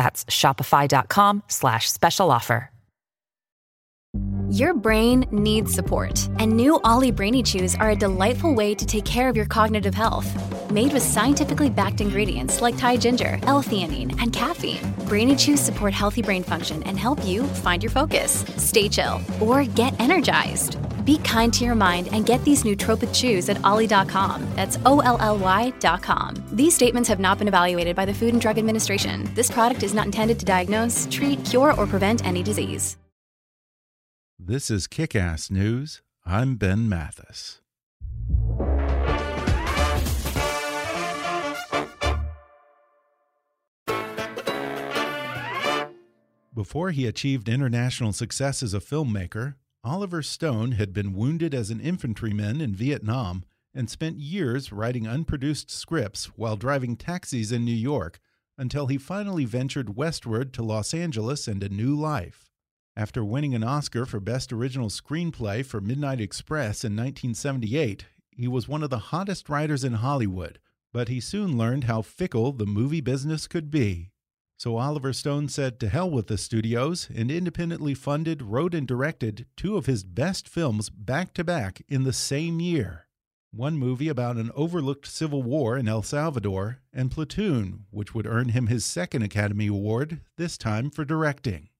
That's shopify.com slash special offer. Your brain needs support, and new OLLY Brainy Chews are a delightful way to take care of your cognitive health. Made with scientifically backed ingredients like Thai ginger, L-theanine, and caffeine, Brainy Chews support healthy brain function and help you find your focus, stay chill, or get energized. Be kind to your mind and get these nootropic chews at olly.com. That's O L L Y.com. These statements have not been evaluated by the Food and Drug Administration. This product is not intended to diagnose, treat, cure, or prevent any disease. This is Kick Ass News. I'm Ben Mathis. Before he achieved international success as a filmmaker, Oliver Stone had been wounded as an infantryman in Vietnam and spent years writing unproduced scripts while driving taxis in New York until he finally ventured westward to Los Angeles and a new life. After winning an Oscar for Best Original Screenplay for Midnight Express in 1978, he was one of the hottest writers in Hollywood, but he soon learned how fickle the movie business could be. So Oliver Stone said to hell with the studios and independently funded, wrote, and directed two of his best films back to back in the same year. One movie about an overlooked civil war in El Salvador, and Platoon, which would earn him his second Academy Award, this time for directing.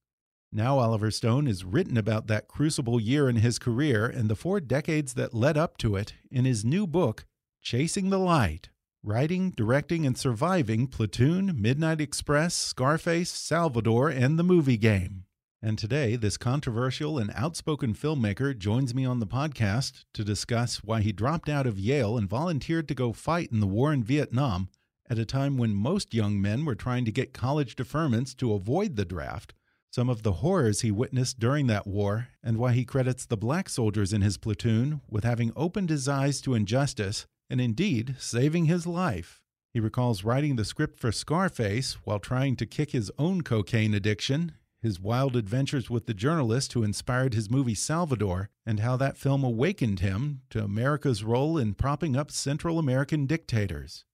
Now Oliver Stone has written about that crucible year in his career and the four decades that led up to it in his new book, Chasing the Light Writing, Directing, and Surviving Platoon, Midnight Express, Scarface, Salvador, and the Movie Game. And today, this controversial and outspoken filmmaker joins me on the podcast to discuss why he dropped out of Yale and volunteered to go fight in the war in Vietnam at a time when most young men were trying to get college deferments to avoid the draft, some of the horrors he witnessed during that war, and why he credits the black soldiers in his platoon with having opened his eyes to injustice and indeed saving his life. He recalls writing the script for Scarface while trying to kick his own cocaine addiction, his wild adventures with the journalist who inspired his movie Salvador, and how that film awakened him to America's role in propping up Central American dictators.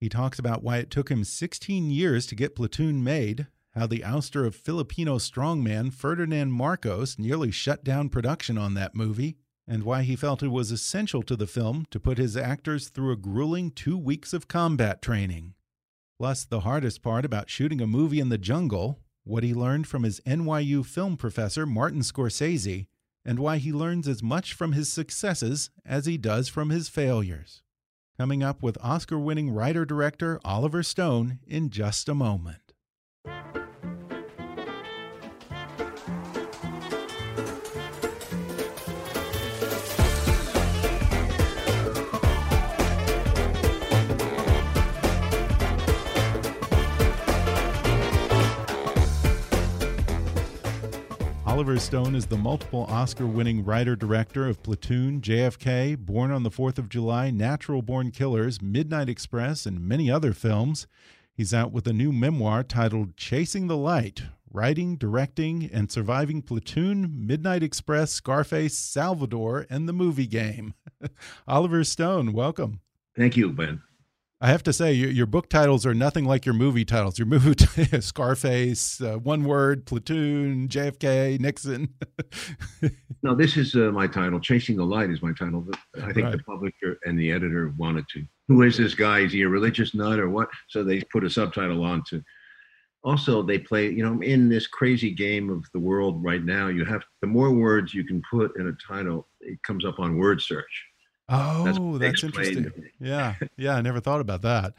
He talks about why it took him 16 years to get Platoon made, how the ouster of Filipino strongman Ferdinand Marcos nearly shut down production on that movie, and why he felt it was essential to the film to put his actors through a grueling two weeks of combat training. Plus, the hardest part about shooting a movie in the jungle, what he learned from his NYU film professor Martin Scorsese, and why he learns as much from his successes as he does from his failures. Coming up with Oscar winning writer director Oliver Stone in just a moment. Oliver Stone is the multiple Oscar winning writer director of Platoon, JFK, Born on the Fourth of July, Natural Born Killers, Midnight Express, and many other films. He's out with a new memoir titled Chasing the Light Writing, Directing, and Surviving Platoon, Midnight Express, Scarface, Salvador, and the Movie Game. Oliver Stone, welcome. Thank you, Ben. I have to say, your, your, book titles are nothing like your movie titles. Your movie, Scarface, uh, One Word, Platoon, JFK, Nixon. no, this is uh, my title. Chasing the Light is my title. I think right. the publisher and the editor wanted to. Who is this guy? Is he a religious nut or what? So they put a subtitle on to. Also, they play, you know, in this crazy game of the world right now, you have the more words you can put in a title, it comes up on word search. Oh, that's, that's interesting. Yeah, yeah, I never thought about that.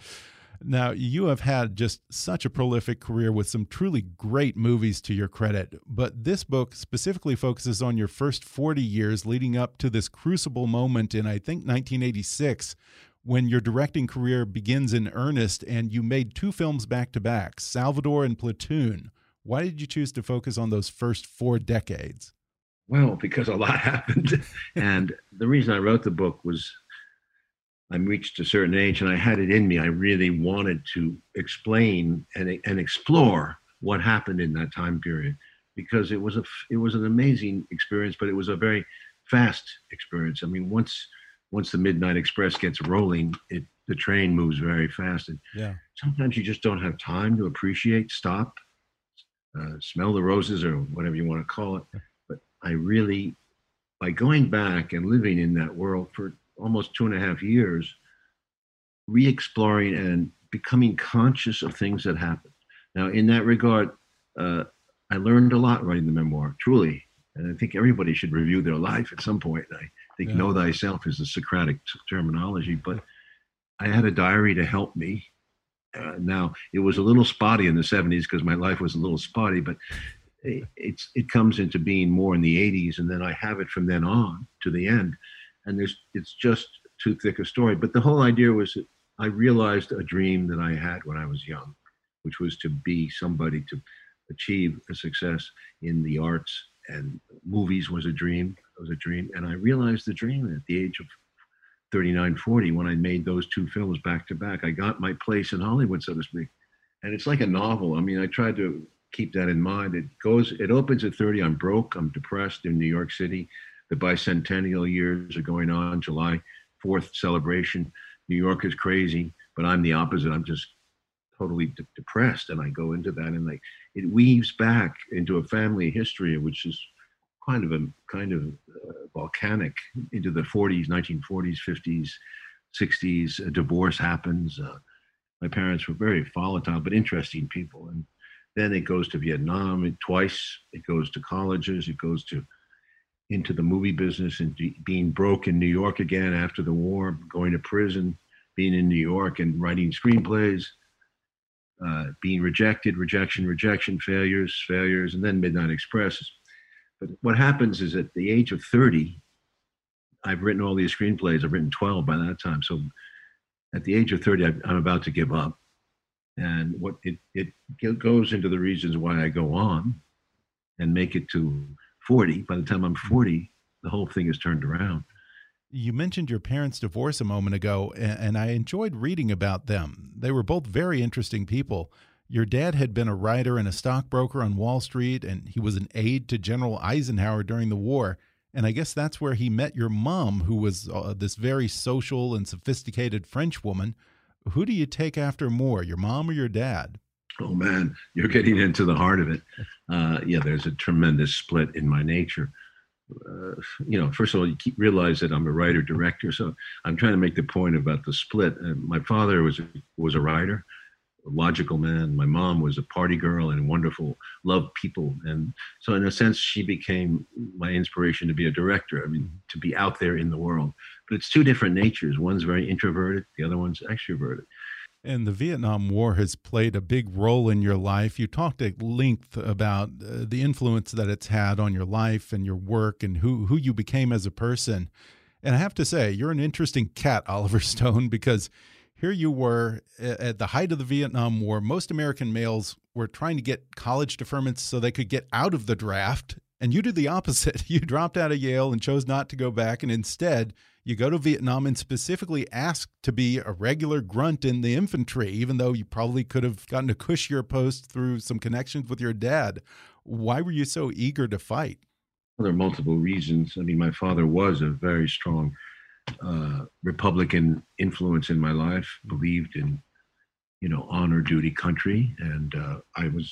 Now, you have had just such a prolific career with some truly great movies to your credit, but this book specifically focuses on your first 40 years leading up to this crucible moment in, I think, 1986, when your directing career begins in earnest and you made two films back to back, Salvador and Platoon. Why did you choose to focus on those first four decades? Well, because a lot happened. and the reason I wrote the book was I reached a certain age and I had it in me. I really wanted to explain and, and explore what happened in that time period because it was a it was an amazing experience, but it was a very fast experience. I mean, once once the Midnight Express gets rolling, it the train moves very fast, and yeah. sometimes you just don't have time to appreciate, stop, uh, smell the roses, or whatever you want to call it. I really, by going back and living in that world for almost two and a half years, re-exploring and becoming conscious of things that happened. Now, in that regard, uh, I learned a lot writing the memoir, truly. And I think everybody should review their life at some point. I think yeah. know thyself is the Socratic terminology, but I had a diary to help me. Uh, now it was a little spotty in the 70s because my life was a little spotty, but it's it comes into being more in the 80s, and then I have it from then on to the end, and there's it's just too thick a story. But the whole idea was that I realized a dream that I had when I was young, which was to be somebody to achieve a success in the arts and movies was a dream. It was a dream, and I realized the dream at the age of 39, 40 when I made those two films back to back. I got my place in Hollywood, so to speak, and it's like a novel. I mean, I tried to keep that in mind. It goes, it opens at 30. I'm broke. I'm depressed in New York City. The bicentennial years are going on. July 4th celebration. New York is crazy, but I'm the opposite. I'm just totally de- depressed, and I go into that, and like it weaves back into a family history, which is kind of a kind of uh, volcanic into the 40s, 1940s, 50s, 60s. A divorce happens. Uh, my parents were very volatile but interesting people, and then it goes to Vietnam twice. It goes to colleges. It goes to into the movie business and being broke in New York again after the war, going to prison, being in New York and writing screenplays, uh, being rejected, rejection, rejection, failures, failures, and then Midnight Express. But what happens is at the age of 30, I've written all these screenplays. I've written 12 by that time. So at the age of 30, I'm about to give up. And what it, it goes into the reasons why I go on and make it to 40. By the time I'm 40, the whole thing is turned around. You mentioned your parents' divorce a moment ago, and I enjoyed reading about them. They were both very interesting people. Your dad had been a writer and a stockbroker on Wall Street, and he was an aide to General Eisenhower during the war. And I guess that's where he met your mom, who was uh, this very social and sophisticated French woman. Who do you take after more, your mom or your dad? Oh man, you're getting into the heart of it. Uh, yeah, there's a tremendous split in my nature uh, you know, first of all, you realize that I'm a writer director. So I'm trying to make the point about the split. Uh, my father was was a writer, a logical man. My mom was a party girl and wonderful, loved people. And so, in a sense, she became my inspiration to be a director. I mean, to be out there in the world. But it's two different natures. One's very introverted. The other one's extroverted. And the Vietnam War has played a big role in your life. You talked at length about uh, the influence that it's had on your life and your work and who, who you became as a person. And I have to say, you're an interesting cat, Oliver Stone, because here you were at the height of the Vietnam War. Most American males were trying to get college deferments so they could get out of the draft. And you did the opposite. You dropped out of Yale and chose not to go back. And instead, you go to Vietnam and specifically ask to be a regular grunt in the infantry, even though you probably could have gotten a cushier post through some connections with your dad. Why were you so eager to fight? Well, there are multiple reasons. I mean, my father was a very strong uh, Republican influence in my life, believed in, you know, honor, duty, country. And uh, I was,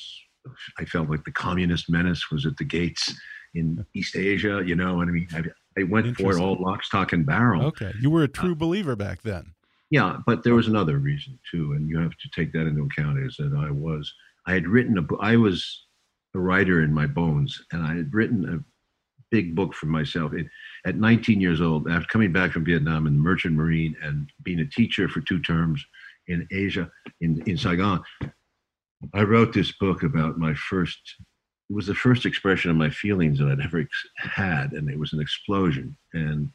I felt like the communist menace was at the gates in East Asia, you know, and I mean, I, I went for it all lock, stock, and barrel. Okay. You were a true uh, believer back then. Yeah, but there was another reason too, and you have to take that into account is that I was, I had written a book, I was a writer in my bones, and I had written a big book for myself. It, at 19 years old, after coming back from Vietnam in the Merchant Marine and being a teacher for two terms in Asia, in, in Saigon, I wrote this book about my first it was the first expression of my feelings that I'd ever ex- had, and it was an explosion. And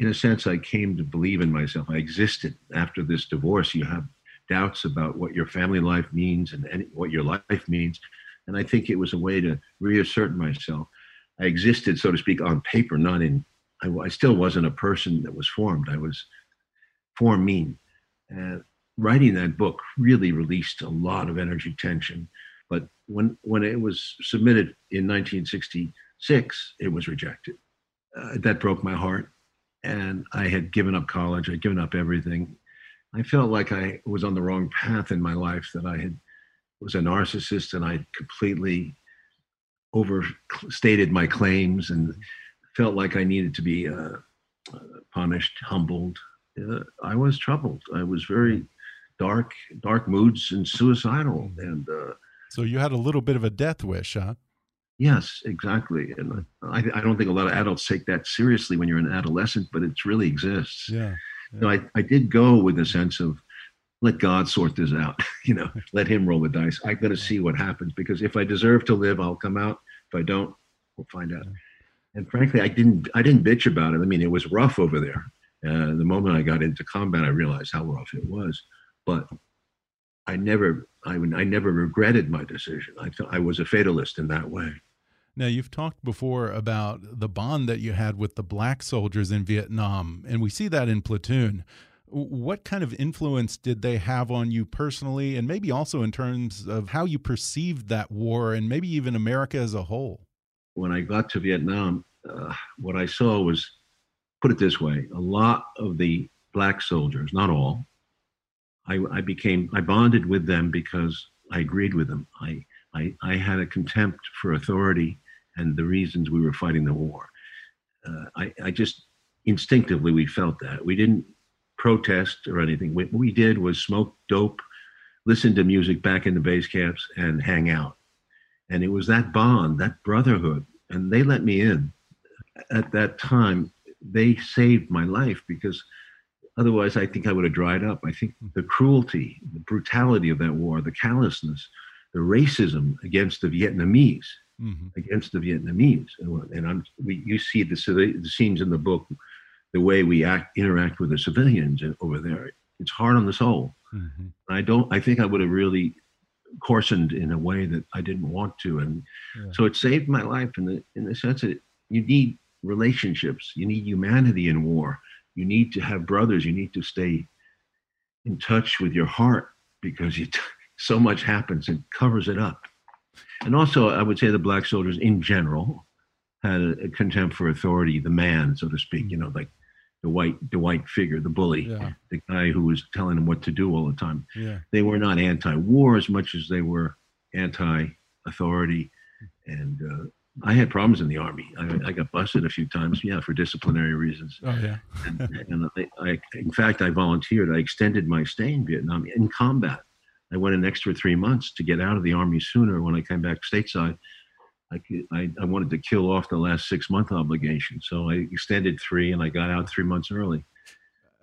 in a sense, I came to believe in myself. I existed after this divorce. You have doubts about what your family life means and any, what your life means. And I think it was a way to reassert myself. I existed, so to speak, on paper, not in, I, I still wasn't a person that was formed. I was forming. And writing that book really released a lot of energy tension. But when, when it was submitted in 1966, it was rejected. Uh, that broke my heart. And I had given up college, I'd given up everything. I felt like I was on the wrong path in my life, that I had was a narcissist and I completely overstated my claims and felt like I needed to be uh, punished, humbled. Uh, I was troubled. I was very dark, dark moods and suicidal. And uh, so you had a little bit of a death wish, huh? Yes, exactly. And I, I don't think a lot of adults take that seriously when you're an adolescent, but it really exists. Yeah. yeah. So I, I did go with a sense of let God sort this out. you know, let Him roll the dice. I got to see what happens because if I deserve to live, I'll come out. If I don't, we'll find out. And frankly, I didn't. I didn't bitch about it. I mean, it was rough over there. Uh, the moment I got into combat, I realized how rough it was. But I never, I, I never regretted my decision. I thought I was a fatalist in that way. Now, you've talked before about the bond that you had with the black soldiers in Vietnam, and we see that in Platoon. What kind of influence did they have on you personally, and maybe also in terms of how you perceived that war and maybe even America as a whole? When I got to Vietnam, uh, what I saw was, put it this way, a lot of the black soldiers, not all, I, I became, I bonded with them because I agreed with them. I, I, I had a contempt for authority and the reasons we were fighting the war. Uh, I, I just instinctively we felt that we didn't protest or anything. What we did was smoke dope, listen to music back in the base camps, and hang out. And it was that bond, that brotherhood, and they let me in. At that time, they saved my life because otherwise I think I would have dried up. I think the cruelty, the brutality of that war, the callousness, the racism against the Vietnamese, mm-hmm. against the Vietnamese, and I'm we you see the, the scenes in the book the way we act interact with the civilians over there. It's hard on the soul. Mm-hmm. I don't. I think I would have really coarsened in a way that I didn't want to, and yeah. so it saved my life in the in the sense that you need relationships, you need humanity in war. You need to have brothers. You need to stay in touch with your heart because you, so much happens and covers it up. And also, I would say the black soldiers in general had a, a contempt for authority, the man, so to speak. You know, like the white the white figure, the bully, yeah. the guy who was telling them what to do all the time. Yeah. They were not anti-war as much as they were anti-authority. And uh, I had problems in the army. I, I, got busted a few times, yeah, for disciplinary reasons. Oh yeah. and, and I, I, in fact, I volunteered. I extended my stay in Vietnam in combat. I went an extra three months to get out of the army sooner. When I came back stateside, I, I, I wanted to kill off the last six month obligation. So I extended three and I got out three months early.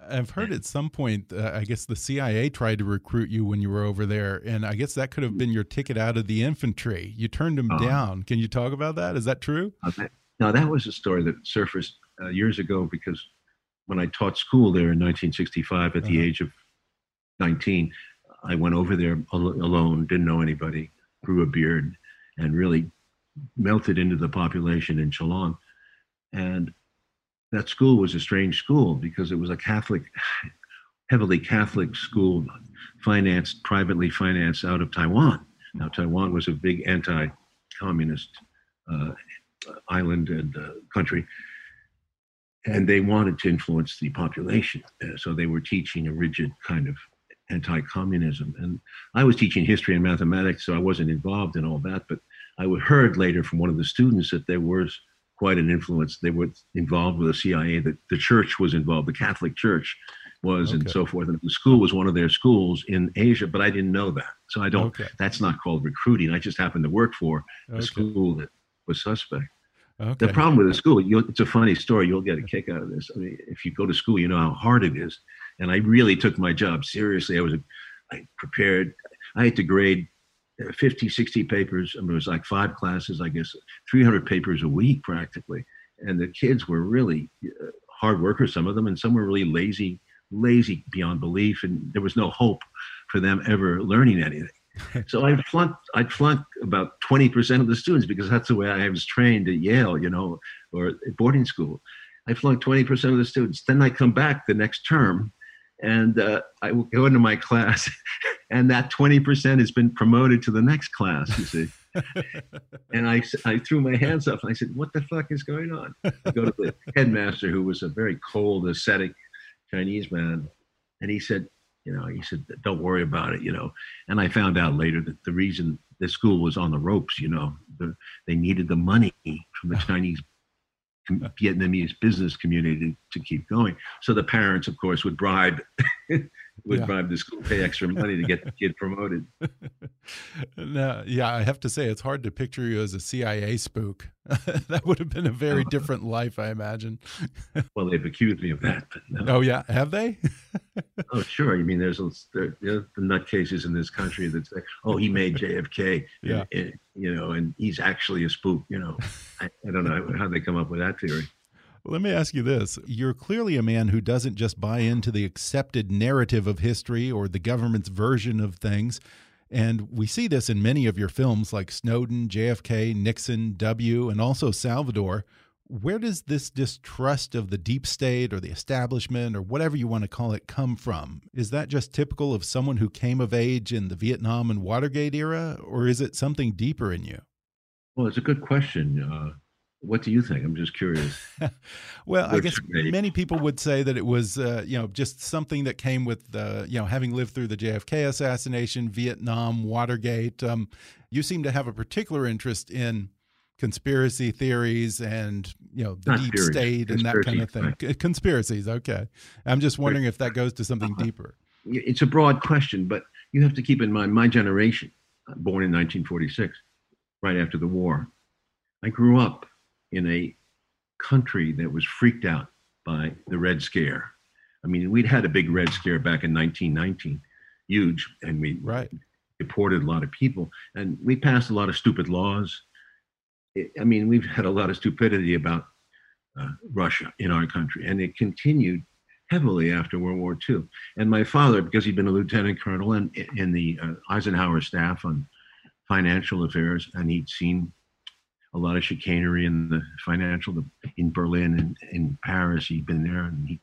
I've heard at some point, uh, I guess the CIA tried to recruit you when you were over there, and I guess that could have been your ticket out of the infantry. You turned them uh, down. Can you talk about that? Is that true? Okay. Now that was a story that surfaced uh, years ago because when I taught school there in 1965 at -huh. the uh-huh. age of 19, I went over there al alone, didn't know anybody, grew a beard, and really melted into the population in Cholon. And that school was a strange school because it was a Catholic, heavily Catholic school, financed, privately financed out of Taiwan. Now, Taiwan was a big anti communist uh, island and uh, country. And they wanted to influence the population. Uh, so they were teaching a rigid kind of anti communism. And I was teaching history and mathematics, so I wasn't involved in all that. But I heard later from one of the students that there was quite an influence. They were involved with the CIA, that the church was involved, the Catholic Church was, okay. and so forth. And the school was one of their schools in Asia, but I didn't know that. So I don't, okay. that's not called recruiting. I just happened to work for a okay. school that was suspect. Okay. The problem with the school, it's a funny story. You'll get a kick out of this. I mean, if you go to school, you know how hard it is. And I really took my job seriously. I was, I prepared. I had to grade 50, 60 papers. I mean, it was like five classes, I guess, 300 papers a week practically. And the kids were really uh, hard workers, some of them, and some were really lazy, lazy beyond belief. And there was no hope for them ever learning anything. so I flunked. I'd flunk about twenty percent of the students because that's the way I was trained at Yale, you know, or at boarding school. I flunked twenty percent of the students. Then I come back the next term, and uh, I go into my class, and that twenty percent has been promoted to the next class. You see. and I, I threw my hands up and I said, What the fuck is going on? I go to the headmaster, who was a very cold, ascetic Chinese man, and he said, You know, he said, Don't worry about it, you know. And I found out later that the reason the school was on the ropes, you know, the, they needed the money from the Chinese Vietnamese business community to keep going. So the parents, of course, would bribe would yeah. bribe the school pay extra money to get the kid promoted. now, yeah, I have to say it's hard to picture you as a CIA spook. that would have been a very different life, I imagine. well, they've accused me of that. No. Oh yeah, have they? oh sure. You mean there's there, the nutcases in this country that say, "Oh, he made JFK," yeah. And, and, you know, and he's actually a spook. You know, I, I don't know how they come up with that theory. Let me ask you this. You're clearly a man who doesn't just buy into the accepted narrative of history or the government's version of things. And we see this in many of your films like Snowden, JFK, Nixon, W, and also Salvador. Where does this distrust of the deep state or the establishment or whatever you want to call it come from? Is that just typical of someone who came of age in the Vietnam and Watergate era, or is it something deeper in you? Well, it's a good question. Uh, what do you think? I'm just curious. well, I guess many people would say that it was, uh, you know, just something that came with, uh, you know, having lived through the JFK assassination, Vietnam, Watergate. Um, you seem to have a particular interest in conspiracy theories and you know the Not deep theories. state and that kind of thing. Right. Conspiracies, okay. I'm just wondering if that goes to something uh, deeper. It's a broad question, but you have to keep in mind my generation, uh, born in 1946, right after the war. I grew up in a country that was freaked out by the Red Scare. I mean, we'd had a big Red Scare back in 1919, huge, and we right. deported a lot of people, and we passed a lot of stupid laws. I mean, we've had a lot of stupidity about uh, Russia in our country, and it continued heavily after World War II. And my father, because he'd been a lieutenant colonel in, in the uh, Eisenhower staff on financial affairs, and he'd seen a lot of chicanery in the financial in Berlin and in Paris. He'd been there, and he,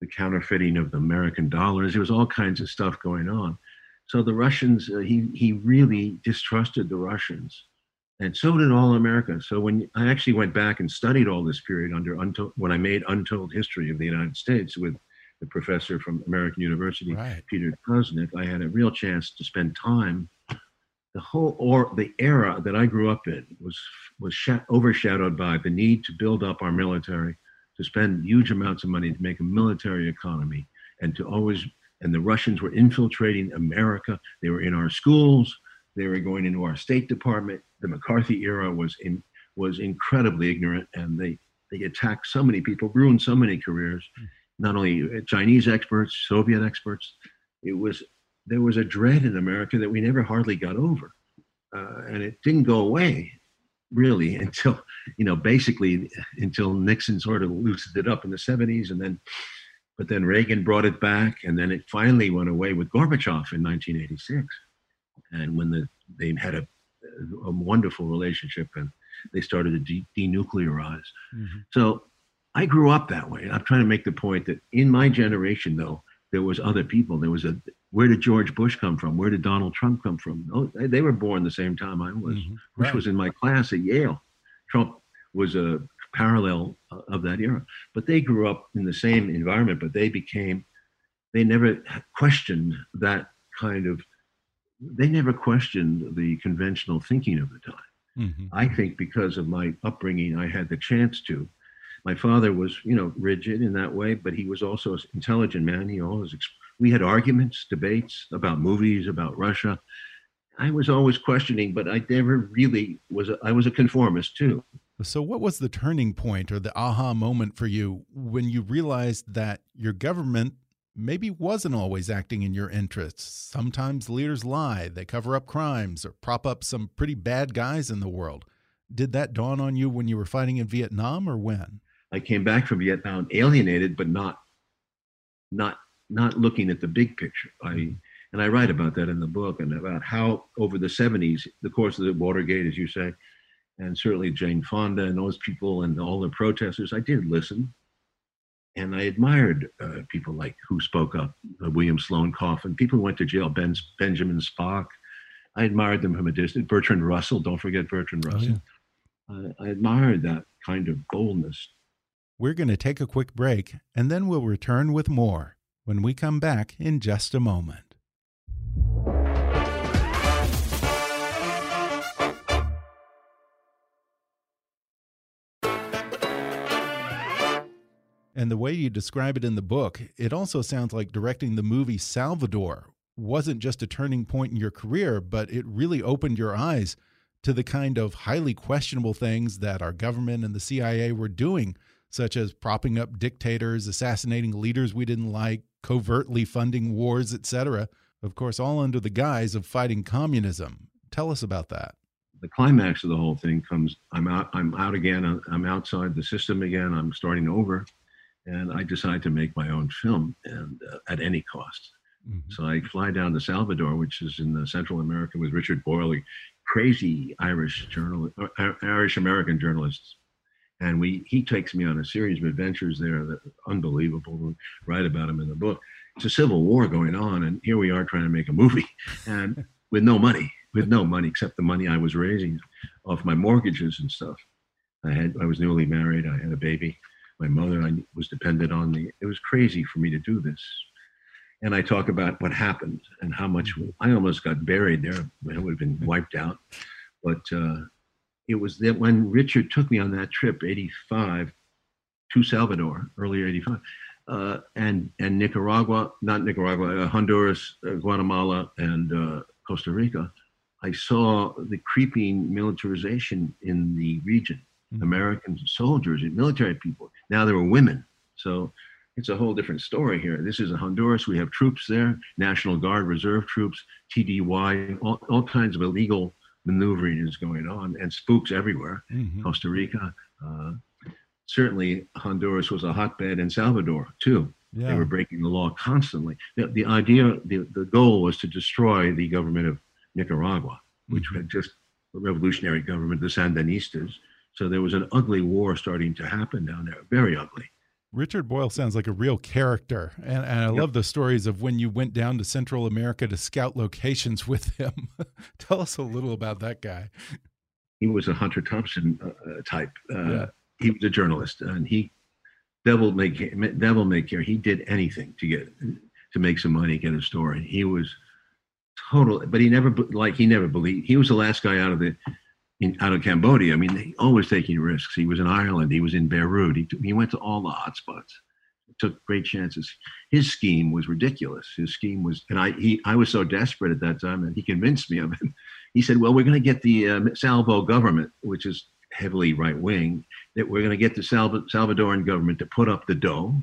the counterfeiting of the American dollars. There was all kinds of stuff going on. So the Russians, uh, he he really distrusted the Russians, and so did all America. So when I actually went back and studied all this period under untold, when I made Untold History of the United States with the professor from American University, right. Peter Kuznick, I had a real chance to spend time the whole or the era that I grew up in was was sh- overshadowed by the need to build up our military, to spend huge amounts of money to make a military economy, and to always and the Russians were infiltrating America. They were in our schools. They were going into our State Department. The McCarthy era was in was incredibly ignorant, and they they attacked so many people, ruined so many careers, hmm. not only Chinese experts, Soviet experts. It was there was a dread in America that we never hardly got over. Uh, and it didn't go away really until, you know, basically until Nixon sort of loosened it up in the 70s. And then, but then Reagan brought it back. And then it finally went away with Gorbachev in 1986. And when the, they had a, a wonderful relationship and they started to de- denuclearize. Mm-hmm. So I grew up that way. I'm trying to make the point that in my generation, though, there was other people. There was a where did George Bush come from? Where did Donald Trump come from? Oh, they were born the same time I was. Mm-hmm. Bush right. was in my class at Yale. Trump was a parallel of that era. But they grew up in the same environment, but they became, they never questioned that kind of, they never questioned the conventional thinking of the time. Mm-hmm. I think because of my upbringing, I had the chance to. My father was, you know, rigid in that way, but he was also an intelligent man. He always we had arguments, debates about movies, about Russia. I was always questioning, but I never really was. A, I was a conformist too. So, what was the turning point or the aha moment for you when you realized that your government maybe wasn't always acting in your interests? Sometimes leaders lie, they cover up crimes or prop up some pretty bad guys in the world. Did that dawn on you when you were fighting in Vietnam or when? I came back from Vietnam alienated, but not not not looking at the big picture. I And I write about that in the book and about how over the 70s, the course of the Watergate, as you say, and certainly Jane Fonda and those people and all the protesters, I did listen. And I admired uh, people like who spoke up, uh, William Sloane Coffin, people who went to jail, ben, Benjamin Spock. I admired them from a distance. Bertrand Russell, don't forget Bertrand Russell. Oh, yeah. I, I admired that kind of boldness. We're going to take a quick break and then we'll return with more when we come back in just a moment. And the way you describe it in the book, it also sounds like directing the movie Salvador wasn't just a turning point in your career, but it really opened your eyes to the kind of highly questionable things that our government and the CIA were doing, such as propping up dictators, assassinating leaders we didn't like, covertly funding wars, etc. Of course, all under the guise of fighting communism. Tell us about that. The climax of the whole thing comes I'm out I'm out again, I'm outside the system again, I'm starting over and I decided to make my own film and uh, at any cost. Mm-hmm. So I fly down to Salvador, which is in Central America, with Richard Boyle, crazy Irish journalist, uh, Irish American journalist, and we he takes me on a series of adventures there that are unbelievable. We write about him in the book. It's a civil war going on, and here we are trying to make a movie, and with no money, with no money except the money I was raising off my mortgages and stuff. I had I was newly married. I had a baby my mother I was dependent on me. It was crazy for me to do this. And I talk about what happened and how much I almost got buried there. I would have been wiped out. But uh, it was that when Richard took me on that trip, 85, to Salvador, earlier 85, uh, and, and Nicaragua, not Nicaragua, uh, Honduras, uh, Guatemala, and uh, Costa Rica, I saw the creeping militarization in the region mm-hmm. American soldiers and military people. Now there were women. So it's a whole different story here. This is a Honduras. We have troops there, National Guard, reserve troops, TDY, all, all kinds of illegal maneuvering is going on and spooks everywhere. Mm-hmm. Costa Rica. Uh, certainly, Honduras was a hotbed in Salvador, too. Yeah. They were breaking the law constantly. The, the idea, the, the goal was to destroy the government of Nicaragua, which mm-hmm. had just a revolutionary government, the Sandinistas, so there was an ugly war starting to happen down there, very ugly. Richard Boyle sounds like a real character. And, and I yep. love the stories of when you went down to Central America to scout locations with him. Tell us a little about that guy. He was a Hunter Thompson uh, uh type. Uh, yeah. He was a journalist, and he devil make devil may care. He did anything to get to make some money, get a story. He was total, but he never like he never believed. He was the last guy out of the in, out of Cambodia. I mean, he always taking risks. He was in Ireland. He was in Beirut. He, he went to all the hotspots. Took great chances. His scheme was ridiculous. His scheme was, and I he I was so desperate at that time, and he convinced me of it. He said, "Well, we're going to get the uh, Salvo government, which is heavily right wing, that we're going to get the Salva- Salvadoran government to put up the dough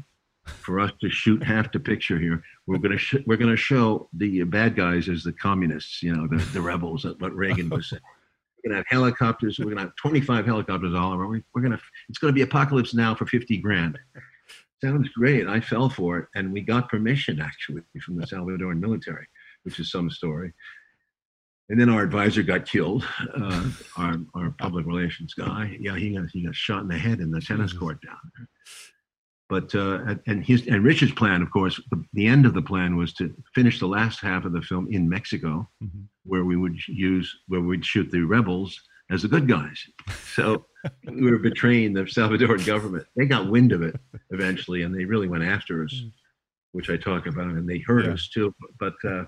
for us to shoot half the picture here. We're going to sh- we're going to show the bad guys as the communists, you know, the, the rebels, what Reagan was saying." We're gonna have helicopters. We're gonna have 25 helicopters all over. We're, we're gonna. It's gonna be apocalypse now for 50 grand. Sounds great. I fell for it, and we got permission actually from the Salvadoran military, which is some story. And then our advisor got killed. Uh, our our public relations guy. Yeah, he got he got shot in the head in the tennis court down there. But uh, and his and Richard's plan, of course, the, the, end of the plan was to finish the last half of the film in Mexico, mm-hmm. where we would use where we'd shoot the rebels as the good guys. So we were betraying the Salvadoran government. They got wind of it eventually, and they really went after us, mm. which I talk about, and they hurt yeah. us too. But uh,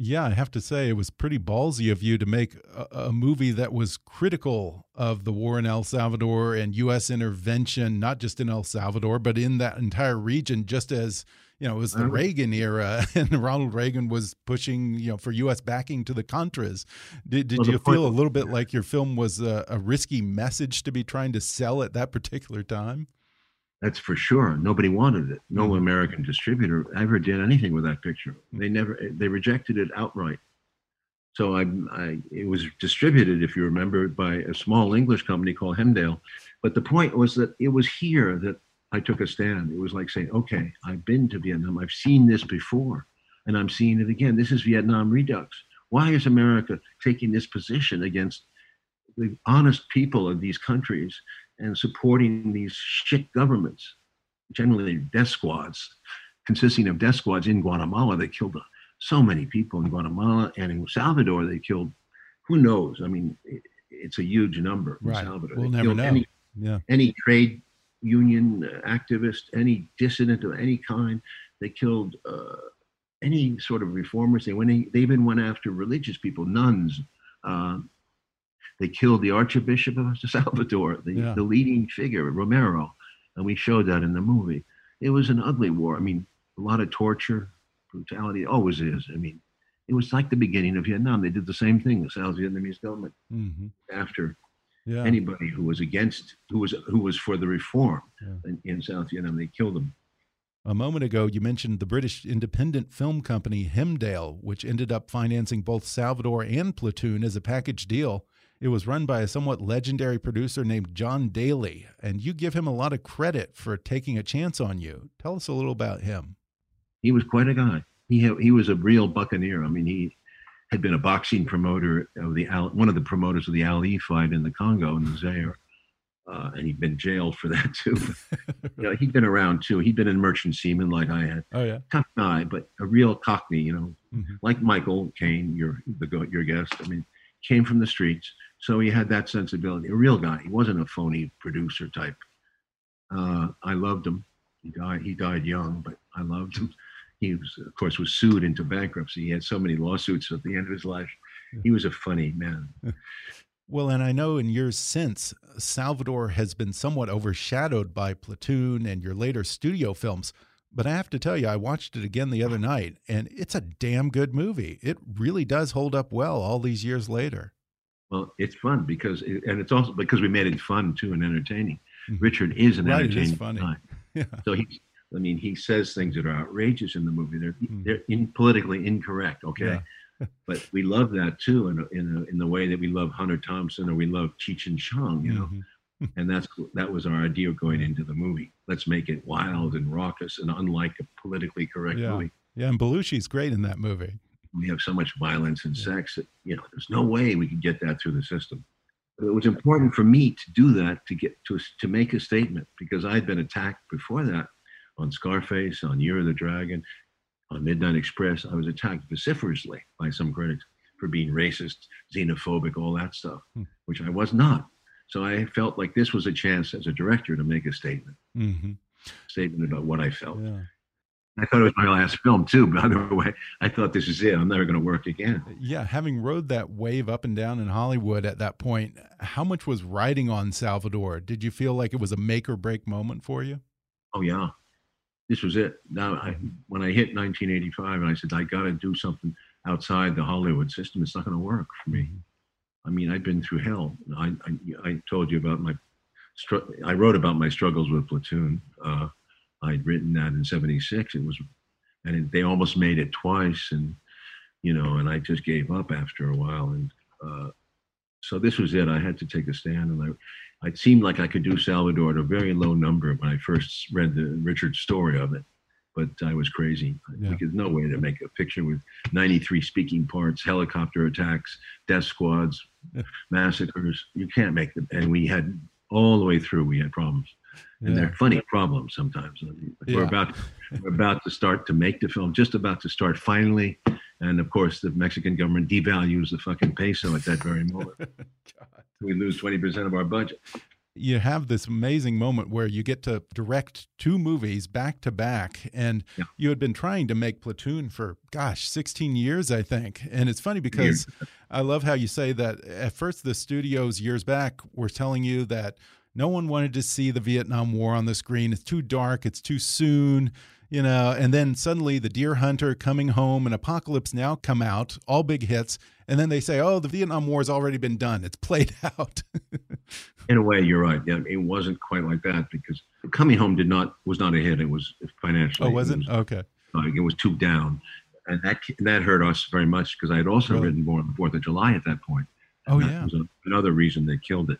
yeah, I have to say it was pretty ballsy of you to make a, a, movie that was critical of the war in El Salvador and U.S. intervention, not just in El Salvador, but in that entire region. Just as you know, it was the uh-huh. Reagan era, and Ronald Reagan was pushing you know for U.S. backing to the Contras. Did did well, you feel a little bit like your film was a, a risky message to be trying to sell at that particular time? That's for sure. Nobody wanted it. No mm-hmm. American distributor ever did anything with that picture. They never. They rejected it outright. So I, I, it was distributed, if you remember, by a small English company called Hemdale. But the point was that it was here that I took a stand. It was like saying, "Okay, I've been to Vietnam. I've seen this before. And I'm seeing it again. This is Vietnam Redux. Why is America taking this position against the honest people of these countries and supporting these shit governments, generally death squads, consisting of death squads in Guatemala? They killed so many people in Guatemala and in Salvador. They killed, who knows? I mean, it, it's a huge number in right. Salvador. We'll they never know. Any, yeah. any trade union activist, any dissident of any kind. They killed uh, any sort of reformers. They went. They even went after religious people, nuns. Uh, they killed the Archbishop of Salvador, the, yeah. the leading figure, Romero, and we showed that in the movie. It was an ugly war. I mean, a lot of torture, brutality. Always is. I mean, it was like the beginning of Vietnam. They did the same thing. The South Vietnamese government mm-hmm. after yeah. anybody who was against, who was who was for the reform yeah. in, in South Vietnam, they killed them. A moment ago, you mentioned the British independent film company Hemdale, which ended up financing both Salvador and Platoon as a package deal. It was run by a somewhat legendary producer named John Daly, and you give him a lot of credit for taking a chance on you. Tell us a little about him. He was quite a guy. He he was a real buccaneer. I mean, he had been a boxing promoter of the one of the promoters of the Ali fight in the Congo in the Zaire uh, and he'd been jailed for that too. you know, he'd been around too. He'd been in merchant seaman like I had. Oh yeah, tough guy, but a real Cockney. You know, mm-hmm. like Michael Caine, your the your guest. I mean, came from the streets, so he had that sensibility. A real guy. He wasn't a phony producer type. Uh, I loved him. He died. He died young, but I loved him. He was, of course, was sued into bankruptcy. He had so many lawsuits at the end of his life. He was a funny man. Well, and I know in years since, Salvador has been somewhat overshadowed by Platoon and your later studio films. But I have to tell you, I watched it again the other night, and it's a damn good movie. It really does hold up well all these years later. Well, it's fun because, it, and it's also because we made it fun too and entertaining. Mm -hmm. Richard is an right, entertaining funny. guy. Yeah. So he, I mean, he says things that are outrageous in the movie. They're mm -hmm. they're in, politically incorrect. Okay. Yeah but we love that too in a, in, a, in the way that we love Hunter Thompson or we love Cheech and Chong, you know. Mm-hmm. And that's that was our idea going into the movie. Let's make it wild and raucous and unlike a politically correct yeah. movie. Yeah, and Belushi's great in that movie. We have so much violence and yeah. sex that you know there's no way we could get that through the system. But it was important for me to do that to get to to make a statement because I had been attacked before that on Scarface, on Year of the Dragon, on Midnight Express, I was attacked vociferously by some critics for being racist, xenophobic, all that stuff, hmm. which I was not. So I felt like this was a chance as a director to make a statement, mm-hmm. statement about what I felt. Yeah. I thought it was my last film too. By the way, I thought this is it. I'm never going to work again. Yeah, having rode that wave up and down in Hollywood at that point, how much was riding on Salvador? Did you feel like it was a make or break moment for you? Oh yeah, this was it. Now, I, when I hit 1985, and I said, I got to do something outside the Hollywood system. It's not going to work for me. I mean, I've been through hell. I, I, I told you about my, I wrote about my struggles with Platoon. Uh, I'd written that in '76. It was, and it, they almost made it twice, and you know, and I just gave up after a while. And uh, so this was it. I had to take a stand, and I, it seemed like I could do Salvador at a very low number when I first read the Richard story of it, but I was crazy. Yeah. There's no way to make a picture with 93 speaking parts, helicopter attacks, death squads. Massacres. You can't make them. And we had all the way through, we had problems. And yeah. they're funny problems sometimes. Mean, we're about we're about to start to make the film, just about to start finally. And of course, the Mexican government devalues the fucking peso at that very moment. we lose 20% of our budget. You have this amazing moment where you get to direct two movies back to back. And yeah. you had been trying to make Platoon for, gosh, 16 years, I think. And it's funny because I love how you say that at first the studios years back were telling you that no one wanted to see the Vietnam War on the screen. It's too dark, it's too soon you know, and then suddenly the Deer Hunter coming home and Apocalypse Now come out, all big hits, and then they say, "Oh, the Vietnam War has already been done; it's played out." In a way, you're right. Yeah, it wasn't quite like that because Coming Home did not was not a hit. It was financially. Oh, was it? it was, okay. Uh, it was too down, and that that hurt us very much because I had also really? written Born on the Fourth of July at that point. Oh yeah. Was a, another reason they killed it.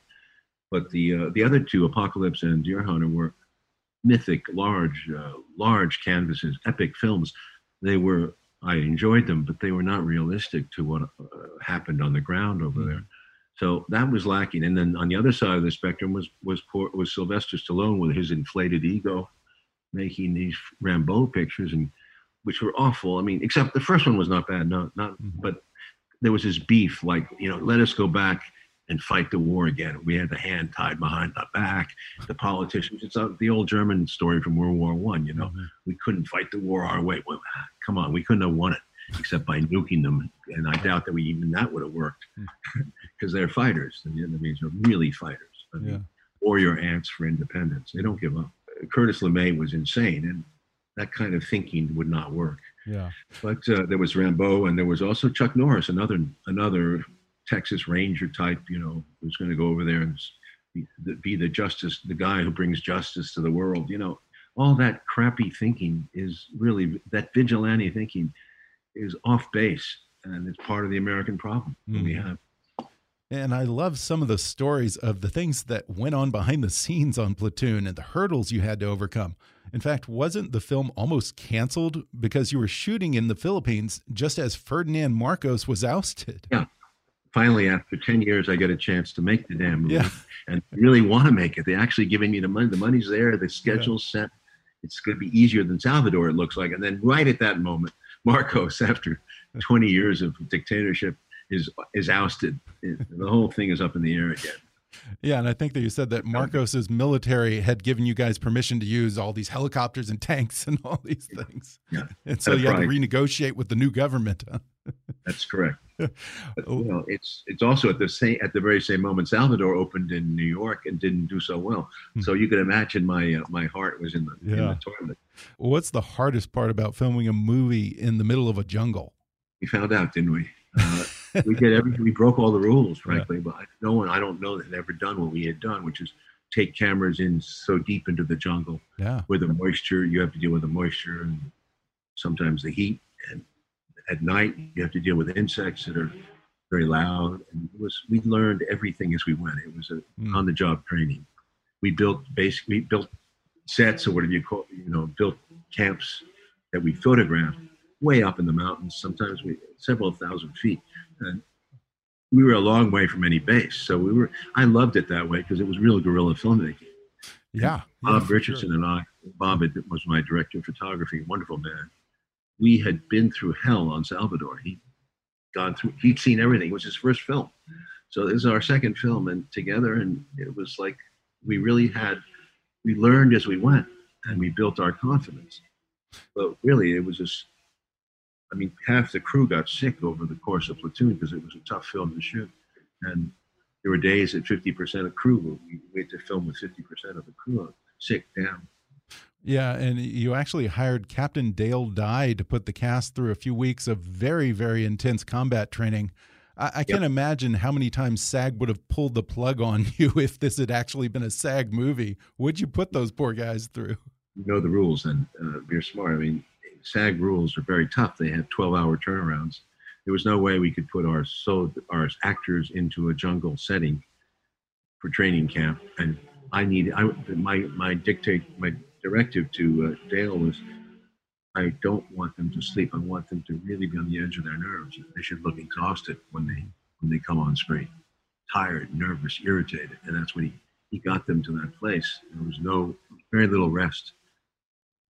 But the uh, the other two, Apocalypse and Deer Hunter, were mythic, large, uh, large canvases, epic films. They were I enjoyed them, but they were not realistic to what uh, happened on the ground over there. So that was lacking. And then on the other side of the spectrum was was poor, was Sylvester Stallone with his inflated ego, making these Rambo pictures and which were awful. I mean, except the first one was not bad, no, not, mm-hmm. but there was this beef, like you know, let us go back and fight the war again. We had the hand tied behind the back. The politicians, it's the old German story from World War One. You know, mm-hmm. we couldn't fight the war our way. Well, come on, we couldn't have won it except by nuking them. And I doubt that we even that would have worked because they're fighters. The Vietnamese are really fighters. I mean, yeah. warrior ants for independence. They don't give up. Curtis LeMay was insane, and that kind of thinking would not work. Yeah. But uh, there was Rambo, and there was also Chuck Norris, another another Texas Ranger type, you know, who's going to go over there and be the, be the justice, the guy who brings justice to the world. You know, all that crappy thinking is really that vigilante thinking is off base, and it's part of the American problem mm. we have. And I love some of the stories of the things that went on behind the scenes on Platoon and the hurdles you had to overcome. In fact, wasn't the film almost canceled because you were shooting in the Philippines just as Ferdinand Marcos was ousted? Yeah finally, after 10 years, I get a chance to make the damn movie yeah. and really want to make it. They're actually giving me the money. The money's there. The schedule's yeah. set. It's going to be easier than Salvador, it looks like. And then right at that moment, Marcos, after 20 years of dictatorship, is is ousted. The whole thing is up in the air again. Yeah, and I think that you said that Marcos's military had given you guys permission to use all these helicopters and tanks and all these things. Yeah, and so you had to renegotiate with the new government. Huh? That's correct. But, you know, it's it's also at the same at the very same moment Salvador opened in New York and didn't do so well. Hmm. So you can imagine my uh, my heart was in the, yeah. in the toilet. What's the hardest part about filming a movie in the middle of a jungle? We found out, didn't we? Uh, we did everything. We broke all the rules, frankly. Yeah. But no one, I don't know, that had ever done what we had done, which is take cameras in so deep into the jungle, yeah. where the moisture, you have to deal with the moisture and sometimes the heat, and at night you have to deal with insects that are very loud. And it was we learned everything as we went. It was a mm. on-the-job training. We built basically built sets or whatever you call, you know, built camps that we photographed way up in the mountains. Sometimes we several thousand feet, and we were a long way from any base. So we were. I loved it that way because it was real guerrilla filmmaking. Yeah, Bob yeah, Richardson sure. and I. Bob was my director of photography. Wonderful man. We had been through hell on Salvador. He'd gone through. He'd seen everything. It was his first film. So this is our second film, and together, and it was like we really had. We learned as we went, and we built our confidence. But really, it was just I mean, half the crew got sick over the course of Platoon because it was a tough film to shoot. And there were days that 50% of crew, we had to film with 50% of the crew sick down. Yeah, and you actually hired Captain Dale Dye to put the cast through a few weeks of very, very intense combat training. I, I can't imagine how many times SAG would have pulled the plug on you if this had actually been a SAG movie. Would you put those poor guys through? You know the rules, and uh, you're smart. I mean, SAG rules are very tough. They have 12 hour turnarounds. There was no way we could put our so our actors into a jungle setting for training camp. And I needed I my my dictate my directive to uh, Dale was I don't want them to sleep. I want them to really be on the edge of their nerves. They should look exhausted when they when they come on screen, tired, nervous, irritated, and that's when he he got them to that place. There was no very little rest,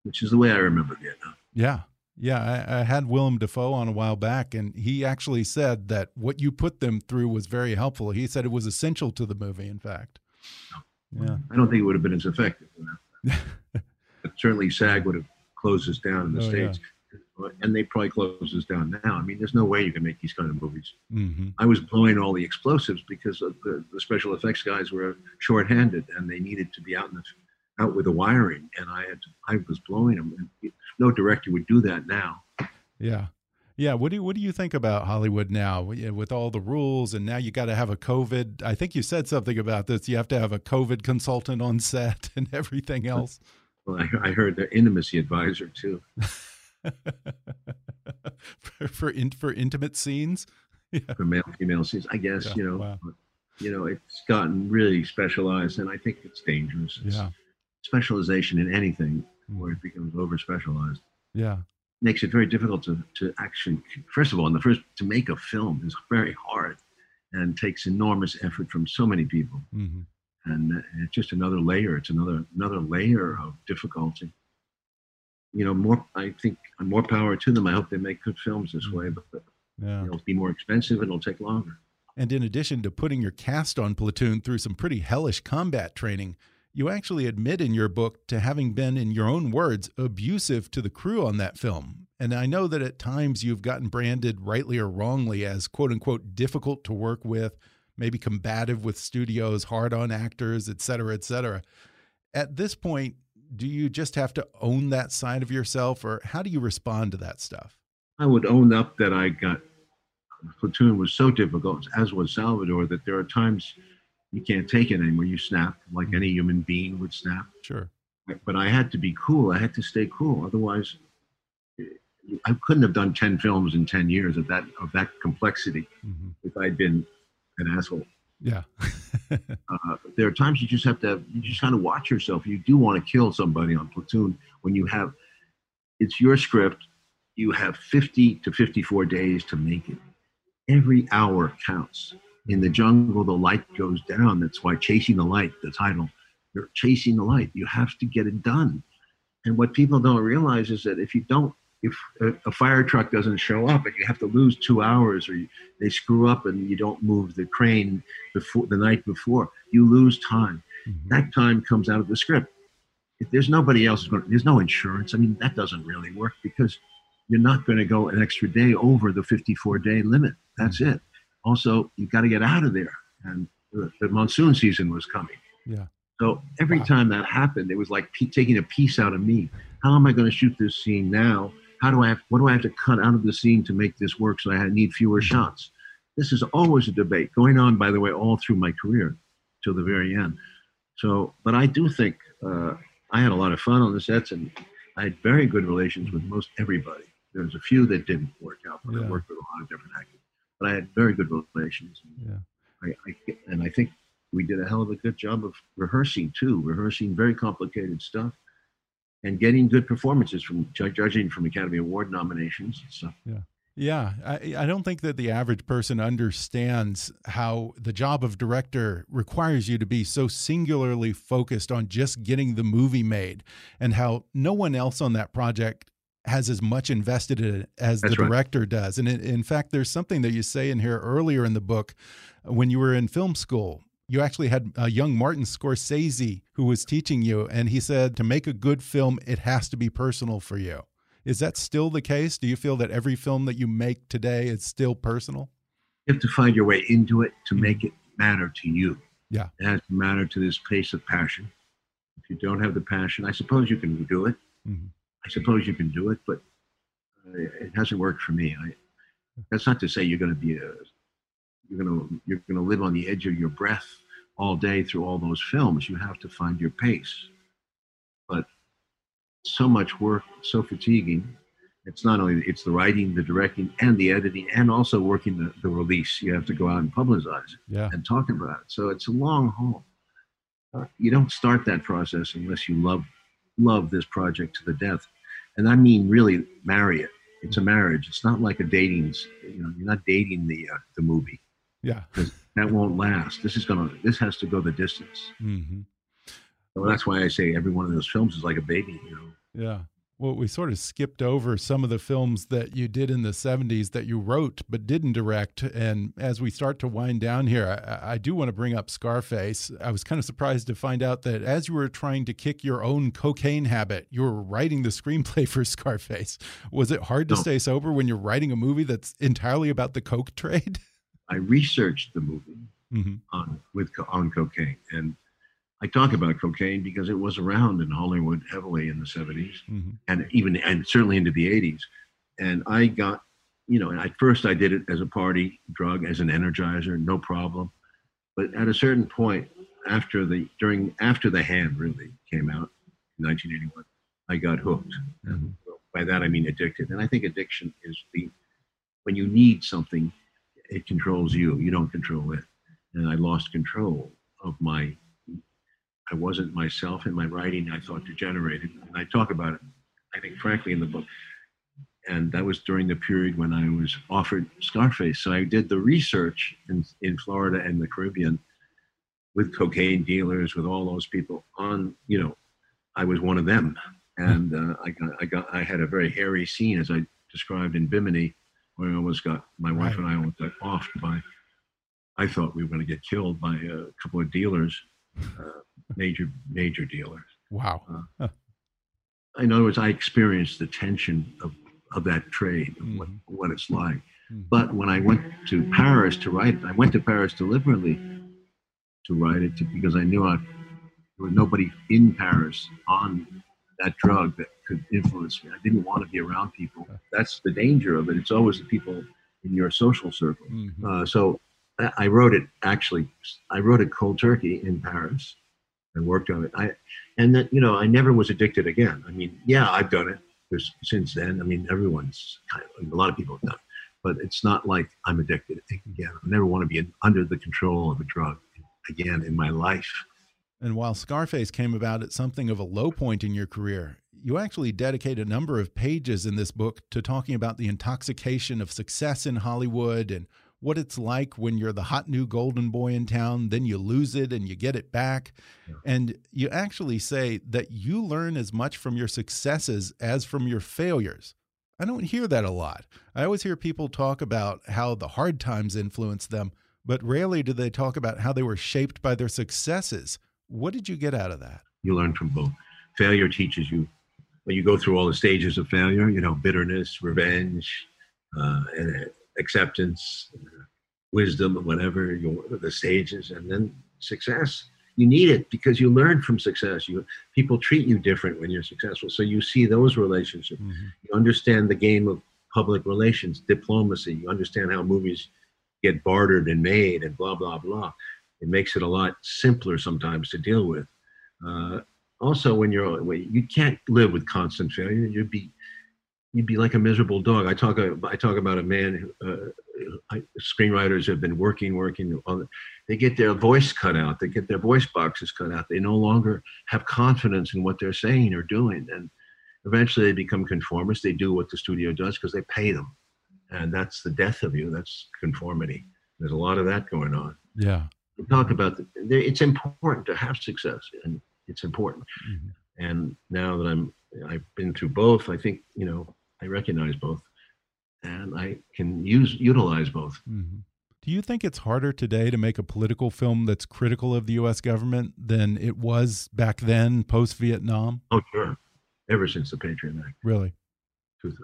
which is the way I remember Vietnam. Yeah. Yeah, I, I, had Willem Dafoe on a while back, and he actually said that what you put them through was very helpful. He said it was essential to the movie, in fact. Yeah. I don't think it would have been as effective. but certainly SAG would have closed us down in the oh, States. Yeah. And they probably close us down now. I mean, there's no way you can make these kind of movies. Mm -hmm. I was blowing all the explosives because the, the special effects guys were short-handed and they needed to be out in the out with the wiring, and I had I was blowing them. No director would do that now. Yeah. Yeah, what do you, what do you think about Hollywood now with all the rules and now you got to have a COVID? I think you said something about this. You have to have a COVID consultant on set and everything else. Well, I, I heard the intimacy advisor too. for for, in, for intimate scenes, yeah. for male female scenes. I guess yeah, you know, wow. you know, it's gotten really specialized, and I think it's dangerous. It's, yeah specialization in anything hmm. where it becomes over specialized. Yeah. makes it very difficult to, to actually, first of all, in the first, to make a film is very hard and takes enormous effort from so many people. Mm-hmm. And uh, it's just another layer. It's another another layer of difficulty. You know, more. I think more power to them. I hope they make good films this mm-hmm. way, but, but yeah. it'll be more expensive and it'll take longer. And in addition to putting your cast on Platoon through some pretty hellish combat training, you actually admit in your book to having been, in your own words, abusive to the crew on that film. And I know that at times you've gotten branded, rightly or wrongly, as quote unquote difficult to work with, maybe combative with studios, hard on actors, et cetera, et cetera. At this point, do you just have to own that side of yourself, or how do you respond to that stuff? I would own up that I got platoon was so difficult, as was Salvador, that there are times you can't take it anymore. You snap like any human being would snap. Sure. But I had to be cool. I had to stay cool. Otherwise, I couldn't have done ten films in ten years of that of that complexity mm-hmm. if I'd been an asshole. Yeah. uh, there are times you just have to you just kind of watch yourself. You do want to kill somebody on platoon when you have it's your script. You have 50 to 54 days to make it. Every hour counts in the jungle, the light goes down. That's why Chasing the Light, the title, you're chasing the light. You have to get it done. And what people don't realize is that if you don't, if a, a fire truck doesn't show up and you have to lose two hours or you, they screw up and you don't move the crane before the night before, you lose time. Mm-hmm. That time comes out of the script. If there's nobody else, going there's no insurance. I mean, that doesn't really work because you're not going to go an extra day over the 54 day limit. That's mm-hmm. it also you've got to get out of there. And the, the, monsoon season was coming. Yeah. So every wow. time that happened it was like p- taking a piece out of me. How am i going to shoot this scene now? How do i have what do i have to cut out of the scene to make this work so i need fewer mm-hmm. shots? This is always a debate going on by the way all through my career till the very end. So but i do think uh, i had a lot of fun on the sets and i had very good relations with most everybody. There's a few that didn't work out but yeah. i worked with a lot of different but I had very good relations. Yeah. I, I, and I think we did a hell of a good job of rehearsing too, rehearsing very complicated stuff and getting good performances from judging from Academy Award nominations and stuff. Yeah. Yeah, I, I don't think that the average person understands how the job of director requires you to be so singularly focused on just getting the movie made and how no one else on that project has as much invested in it as That's the director right. does. And in, in fact, there's something that you say in here earlier in the book when you were in film school. You actually had a young Martin Scorsese who was teaching you, and he said to make a good film, it has to be personal for you. Is that still the case? Do you feel that every film that you make today is still personal? You have to find your way into it to mm-hmm. make it matter to you. Yeah. It has to matter to this place of passion. If you don't have the passion, I suppose you can do it. Mm -hmm. I suppose you can do it, but uh, it hasn't worked for me. I, that's not to say you're going to be a you're going to you're going to live on the edge of your breath all day through all those films. You have to find your pace. But so much work, so fatiguing. It's not only it's the writing, the directing, and the editing, and also working the, the release. You have to go out and publicize yeah. and talk about it. So it's a long haul. Uh, you don't start that process unless you love love this project to the death. And I mean, really marry it. It's a marriage. It's not like a dating, you know, you're not dating the, uh, the movie. Yeah. that won't last. This is going to, this has to go the distance. Mm-hmm. So that's why I say every one of those films is like a baby, you know? Yeah well, we sort of skipped over some of the films that you did in the 70s that you wrote but didn't direct. And as we start to wind down here, I, I do want to bring up Scarface. I was kind of surprised to find out that as you were trying to kick your own cocaine habit, you were writing the screenplay for Scarface. Was it hard to no. stay sober when you're writing a movie that's entirely about the coke trade? I researched the movie mm -hmm. on with on cocaine and I talk about cocaine because it was around in Hollywood heavily in the 70s mm-hmm. and even and certainly into the 80s. And I got, you know, and at first I did it as a party drug, as an energizer, no problem. But at a certain point, after the during after the hand really came out in 1981, I got hooked. Mm-hmm. And by that I mean addicted. And I think addiction is the when you need something, it controls you. You don't control it. And I lost control of my I wasn't myself in my writing. I thought degenerated, and I talk about it. I think, frankly, in the book, and that was during the period when I was offered Scarface. So I did the research in, in Florida and the Caribbean with cocaine dealers, with all those people on, you know, I was one of them. And uh, I, got, I got, I had a very hairy scene as I described in Bimini, where I almost got, my wife right. and I almost got offed by, I thought we were going to get killed by a couple of dealers, major, major dealers. Wow. Uh, in other words, I experienced the tension of of that trade, of what, mm-hmm. what it's like. Mm-hmm. But when I went to Paris to write it, I went to Paris deliberately to write it to, because I knew I, there was nobody in Paris on that drug that could influence me. I didn't want to be around people. That's the danger of it. It's always the people in your social circle. Mm-hmm. Uh, so I wrote it actually. I wrote it cold turkey in Paris and worked on it. I and that you know I never was addicted again. I mean, yeah, I've done it since then. I mean, everyone's kind of, a lot of people have done, it, but it's not like I'm addicted again. I never want to be under the control of a drug again in my life. And while Scarface came about at something of a low point in your career, you actually dedicate a number of pages in this book to talking about the intoxication of success in Hollywood and what it's like when you're the hot new golden boy in town, then you lose it and you get it back. Yeah. And you actually say that you learn as much from your successes as from your failures. I don't hear that a lot. I always hear people talk about how the hard times influence them, but rarely do they talk about how they were shaped by their successes. What did you get out of that? You learn from both. Failure teaches you, when you go through all the stages of failure, you know, bitterness, revenge, uh, and acceptance, wisdom, whatever your, the stages, and then success. You need it because you learn from success. You people treat you different when you're successful, so you see those relationships. Mm-hmm. You understand the game of public relations, diplomacy. You understand how movies get bartered and made, and blah blah blah. It makes it a lot simpler sometimes to deal with. Uh, also, when you're you can't live with constant failure. You'd be you'd be like a miserable dog. I talk I talk about a man. Uh, screenwriters have been working, working on. They get their voice cut out. They get their voice boxes cut out. They no longer have confidence in what they're saying or doing, and eventually they become conformists. They do what the studio does because they pay them, and that's the death of you. That's conformity. There's a lot of that going on. Yeah. We talk about the, it's important to have success, and it's important. Mm-hmm. And now that I'm, I've been through both. I think you know I recognize both, and I can use utilize both. Mm -hmm. Do you think it's harder today to make a political film that's critical of the U.S. government than it was back then, post Vietnam? Oh, sure. Ever since the Patriot Act. Really?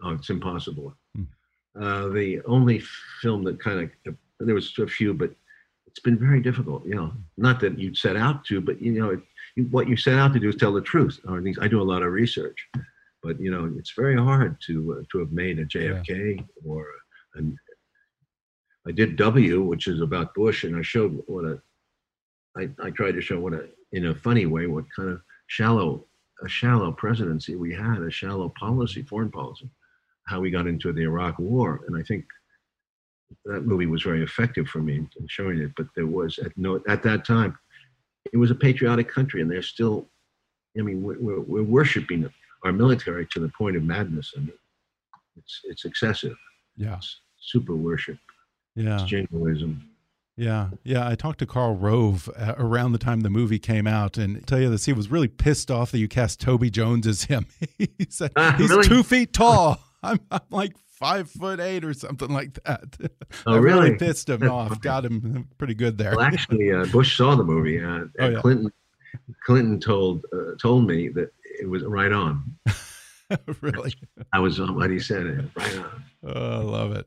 Oh, it's impossible. Mm. Uh, the only film that kind of there was a few, but it's been very difficult. You know, not that you set out to, but you know, it, what you set out to do is tell the truth. Or at least I do a lot of research. But you know, it's very hard to uh, to have made a JFK yeah. or an. I did W, which is about Bush, and I showed what a. I, I tried to show what a, in a funny way, what kind of shallow, a shallow presidency we had, a shallow policy, foreign policy, how we got into the Iraq War, and I think that movie was very effective for me in, in showing it. But there was at no at that time, it was a patriotic country, and they're still. I mean, we're, we're, we're worshiping our military to the point of madness, and it's it's excessive. Yeah, it's super worship. Yeah, it's jingoism. Yeah, yeah. I talked to Karl Rove uh, around the time the movie came out, and I tell you this, he was really pissed off that you cast Toby Jones as him. he said uh, he's really? two feet tall. I'm, I'm like five foot eight or something like that. Oh, really? really? pissed him off. Got him pretty good there. Well, actually, uh, Bush saw the movie. Uh, oh, yeah. Clinton Clinton told uh, told me that it was right on. really? I was on what he said. Right on. Oh, I love it.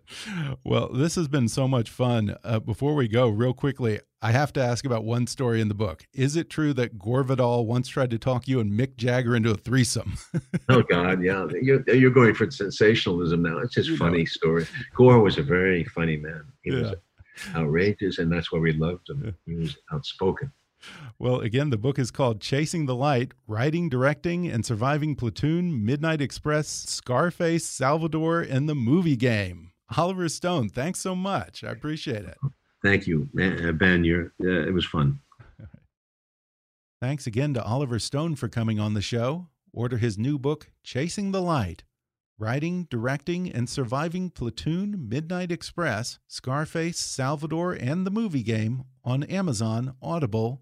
Well, this has been so much fun. Uh, before we go, real quickly, I have to ask about one story in the book. Is it true that Gore Vidal once tried to talk you and Mick Jagger into a threesome? oh God, yeah. You're, you're going for sensationalism now. It's just you funny know. story. Gore was a very funny man. He yeah. was outrageous, and that's why we loved him. He was outspoken. Well, again, the book is called Chasing the Light Writing, Directing, and Surviving Platoon, Midnight Express, Scarface, Salvador, and the Movie Game. Oliver Stone, thanks so much. I appreciate it. Thank you, uh, Ben. You're, uh, it was fun. Thanks again to Oliver Stone for coming on the show. Order his new book, Chasing the Light Writing, directing, and surviving Platoon, Midnight Express, Scarface, Salvador, and the movie game on Amazon, Audible,